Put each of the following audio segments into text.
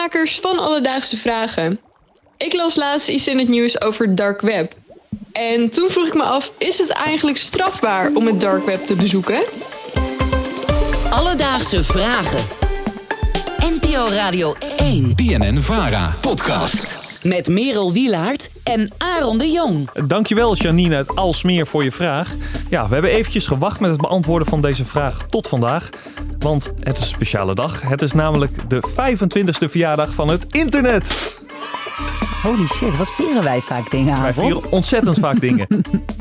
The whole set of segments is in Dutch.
makers van Alledaagse Vragen. Ik las laatst iets in het nieuws over dark web. En toen vroeg ik me af, is het eigenlijk strafbaar om het dark web te bezoeken? Alledaagse Vragen. NPO Radio 1. BNN Vara. Podcast. Met Merel Wielaert en Aaron de Jong. Dankjewel Janine uit Alsmeer voor je vraag. Ja, we hebben eventjes gewacht met het beantwoorden van deze vraag tot vandaag. Want het is een speciale dag. Het is namelijk de 25e verjaardag van het internet. Holy shit, wat vieren wij vaak dingen aan? Wij vieren ontzettend vaak dingen.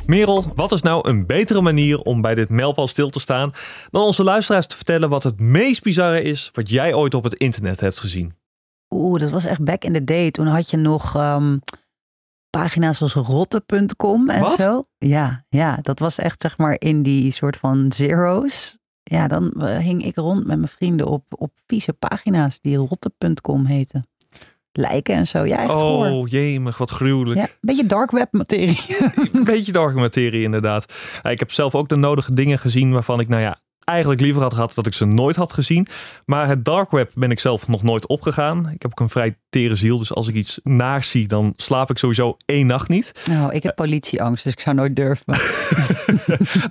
Merel, wat is nou een betere manier om bij dit mijlpaal stil te staan... dan onze luisteraars te vertellen wat het meest bizarre is... wat jij ooit op het internet hebt gezien? Oeh, dat was echt back in the day. Toen had je nog ehm, pagina's zoals rotte.com en Wat? zo. Ja, ja, dat was echt zeg maar in die soort van zeros. Ja, dan eh, hing ik rond met mijn vrienden op, op vieze pagina's die rotte.com heten. Lijken en zo. Ja, echt. Oh, jemig, wat gruwelijk. Ja, een beetje dark web materie. Een beetje dark materie inderdaad. Ik heb zelf ook de nodige dingen gezien waarvan ik, nou ja, eigenlijk liever had gehad dat ik ze nooit had gezien. Maar het dark web ben ik zelf nog nooit opgegaan. Ik heb ook een vrij tere ziel, dus als ik iets naars zie, dan slaap ik sowieso één nacht niet. Nou, ik heb politieangst, dus ik zou nooit durven.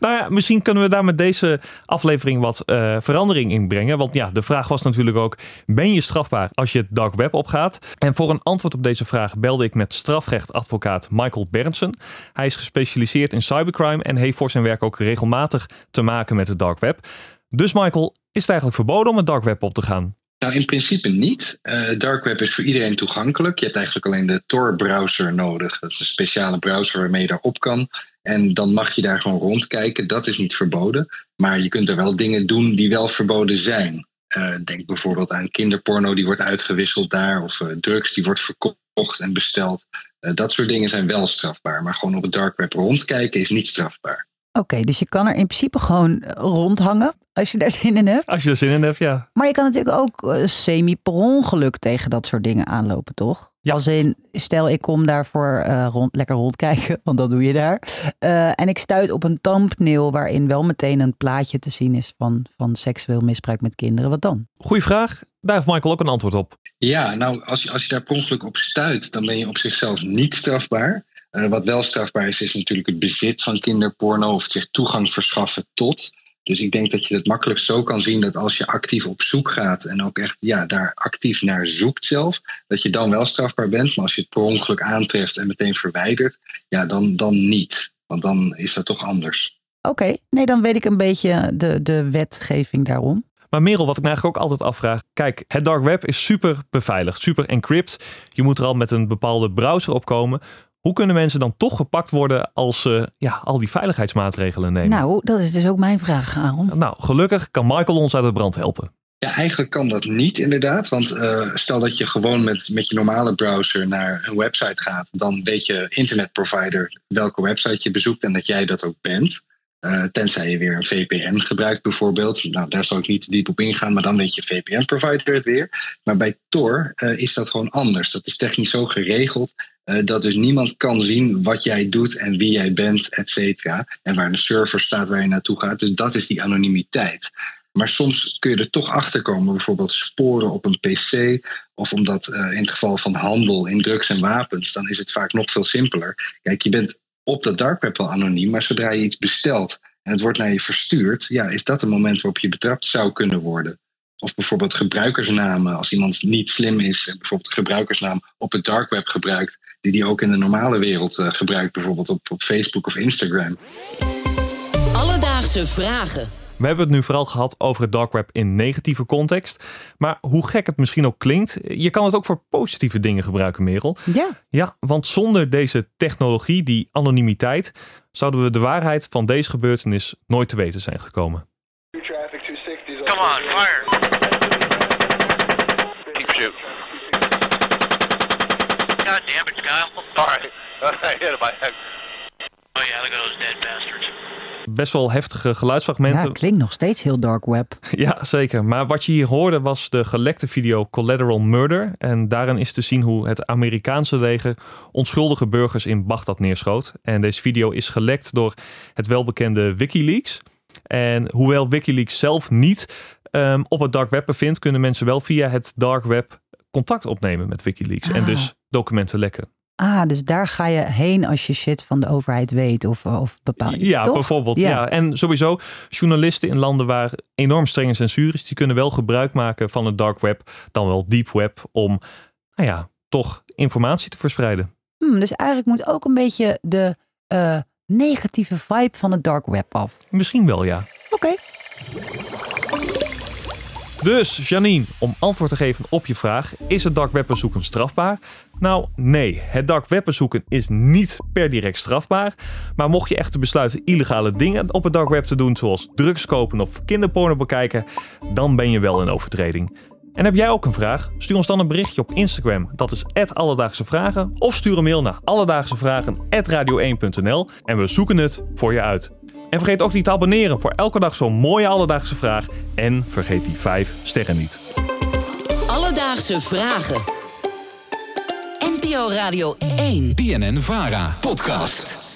Nou ja, misschien kunnen we daar met deze aflevering wat eh, verandering in brengen. Want ja, de vraag was natuurlijk ook, ben je strafbaar als je het dark web opgaat? En voor een antwoord op deze vraag belde ik met strafrechtadvocaat Michael Berndsen. Hij is gespecialiseerd in cybercrime en heeft voor zijn werk ook regelmatig te maken met het dark web. Dus Michael, is het eigenlijk verboden om het dark web op te gaan? Nou, in principe niet. Eh dark web is voor iedereen toegankelijk. Je hebt eigenlijk alleen de Tor-browser nodig. Dat is een speciale browser waarmee je daarop kan. En dan mag je daar gewoon rondkijken. Dat is niet verboden. Maar je kunt er wel dingen doen die wel verboden zijn. Eh, denk bijvoorbeeld aan kinderporno die wordt uitgewisseld daar. Of eh, drugs die wordt verkocht en besteld. Dat soort dingen zijn wel strafbaar. Maar gewoon op het dark web rondkijken is niet strafbaar. Oké, dus je kan er in principe gewoon eh, rondhangen als je daar zin in hebt. Als je er zin in hebt, ja. Maar je kan natuurlijk ook eh, semi per ongeluk tegen dat soort dingen aanlopen, toch? Ja. Als in, stel ik kom daarvoor eh, rond, lekker rondkijken, want dat doe je daar. Eh, en ik stuit op een thumbnail waarin wel meteen een plaatje te zien is van, van seksueel misbruik met kinderen. Wat dan? Goeie vraag. Daar heeft Michael ook een antwoord op. Ja, nou, als je, als je daar per ongeluk op stuit, dan ben je op zichzelf niet strafbaar. Eh, wat wel strafbaar is, is natuurlijk het bezit van kinderporno of het zich toegang verschaffen tot. Dus ik denk dat je het makkelijk zo kan zien dat als je actief op zoek gaat en ook echt ja, daar actief naar zoekt zelf, dat je dan wel strafbaar bent. Maar als je het per ongeluk aantreft en meteen verwijdert, ja, dan, dan niet. Want dan is dat toch anders. Oké, nee, dan weet ik een beetje de, de wetgeving daarom. Maar Merel, wat ik me eigenlijk ook altijd afvraag. Kijk, het dark web is super beveiligd, super encrypt. Je moet er al met een bepaalde browser op komen. Hoe kunnen mensen dan toch gepakt worden als ze ja, al die veiligheidsmaatregelen nemen? Nou, dat is dus ook mijn vraag, Aaron. Nou, gelukkig kan Michael ons uit de brand helpen. Ja, eigenlijk kan dat niet inderdaad. Want eh, stel dat je gewoon met, met je normale browser naar een website gaat, dan weet je internetprovider welke website je bezoekt en dat jij dat ook bent. Eh, tenzij je weer een VPN gebruikt bijvoorbeeld. Nou, daar zal ik niet te diep op ingaan, maar dan weet je VPN-provider het weer. Maar bij Tor eh, is dat gewoon anders. Dat is technisch zo geregeld eh, dat dus niemand kan zien wat jij doet en wie jij bent, et cetera. En waar de server staat waar je naartoe gaat. Dus dat is die anonimiteit. Maar soms kun je er toch achter komen, bijvoorbeeld sporen op een PC. Of omdat eh, in het geval van handel in drugs en wapens, dan is het vaak nog veel simpeler. Kijk, je bent op dat dark web wel anoniem, maar zodra je iets bestelt en het wordt naar je verstuurd, ja, is dat een moment waarop je betrapt zou kunnen worden. Of bijvoorbeeld gebruikersnamen, als iemand niet slim is en bijvoorbeeld een gebruikersnaam op het dark web gebruikt, die die ook in de normale wereld eh, gebruikt, bijvoorbeeld op, op Facebook of Instagram. Alledaagse Vragen. We hebben het nu vooral gehad over het dark web in negatieve context. Maar hoe gek het misschien ook klinkt, je kan het ook voor positieve dingen gebruiken, Merel. Ja, Ja, want zonder deze technologie, die anonimiteit, zouden we de waarheid van deze gebeurtenis nooit te weten zijn gekomen. Come on, fire. Keep shooting. God damn it, Kyle. Sorry. I hit him. I- Oh yeah, look at those dead bastards. Best wel heftige geluidsfragmenten. ja, klinkt nog steeds heel dark web. Ja, zeker. Maar wat je hier hoorde was de gelekte video Collateral Murder. En daarin is te zien hoe het Amerikaanse leger onschuldige burgers in Bagdad neerschoot. En deze video is gelekt door het welbekende Wikileaks. En hoewel Wikileaks zelf niet ehm, op het dark web bevindt, kunnen mensen wel via het dark web contact opnemen met Wikileaks. En Ah. dus documenten lekken. Ah, dus daar ga je heen als je shit van de overheid weet of, of bepaald. Ja, toch? bijvoorbeeld. Ja. En sowieso, journalisten in landen waar enorm strenge censuur is, die kunnen wel gebruik maken van het dark web, dan wel deep web, om nou ja, toch informatie te verspreiden. Hmm, dus eigenlijk moet ook een beetje de eh, negatieve vibe van het dark web af. Misschien wel, ja. Oké. Dus Janine, om antwoord te geven op je vraag, is het dark web bezoeken strafbaar? Nou, nee. Het dark web bezoeken is niet per direct strafbaar. Maar mocht je echter besluiten illegale dingen op het dark web te doen, zoals drugs kopen of kinderporno bekijken, dan ben je wel in overtreding. En heb jij ook een vraag? Stuur ons dan een berichtje op Instagram. Dat is Alledaagse Vragen. Of stuur een mail naar alledaagsevragen.radio1.nl en we zoeken het voor je uit. En vergeet ook niet te abonneren voor elke dag zo'n mooie alledaagse vraag. En vergeet die 5 sterren niet. Alledaagse vragen. NPO Radio 1. BNN Vara podcast.